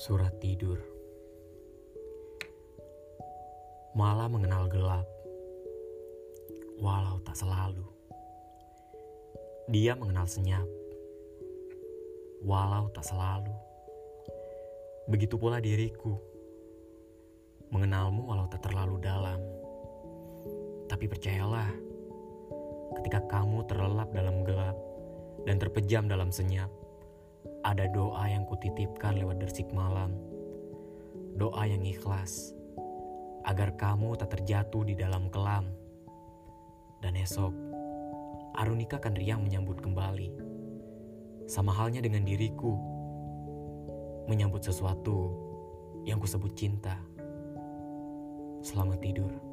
Surat tidur. Malam mengenal gelap. Walau tak selalu. Dia mengenal senyap. Walau tak selalu. Begitu pula diriku. Mengenalmu walau tak terlalu dalam. Tapi percayalah Ketika kamu terlelap dalam gelap Dan terpejam dalam senyap ada doa yang kutitipkan lewat dersik malam. Doa yang ikhlas, agar kamu tak terjatuh di dalam kelam. Dan esok, Arunika akan riang menyambut kembali. Sama halnya dengan diriku, menyambut sesuatu yang kusebut cinta. Selamat tidur.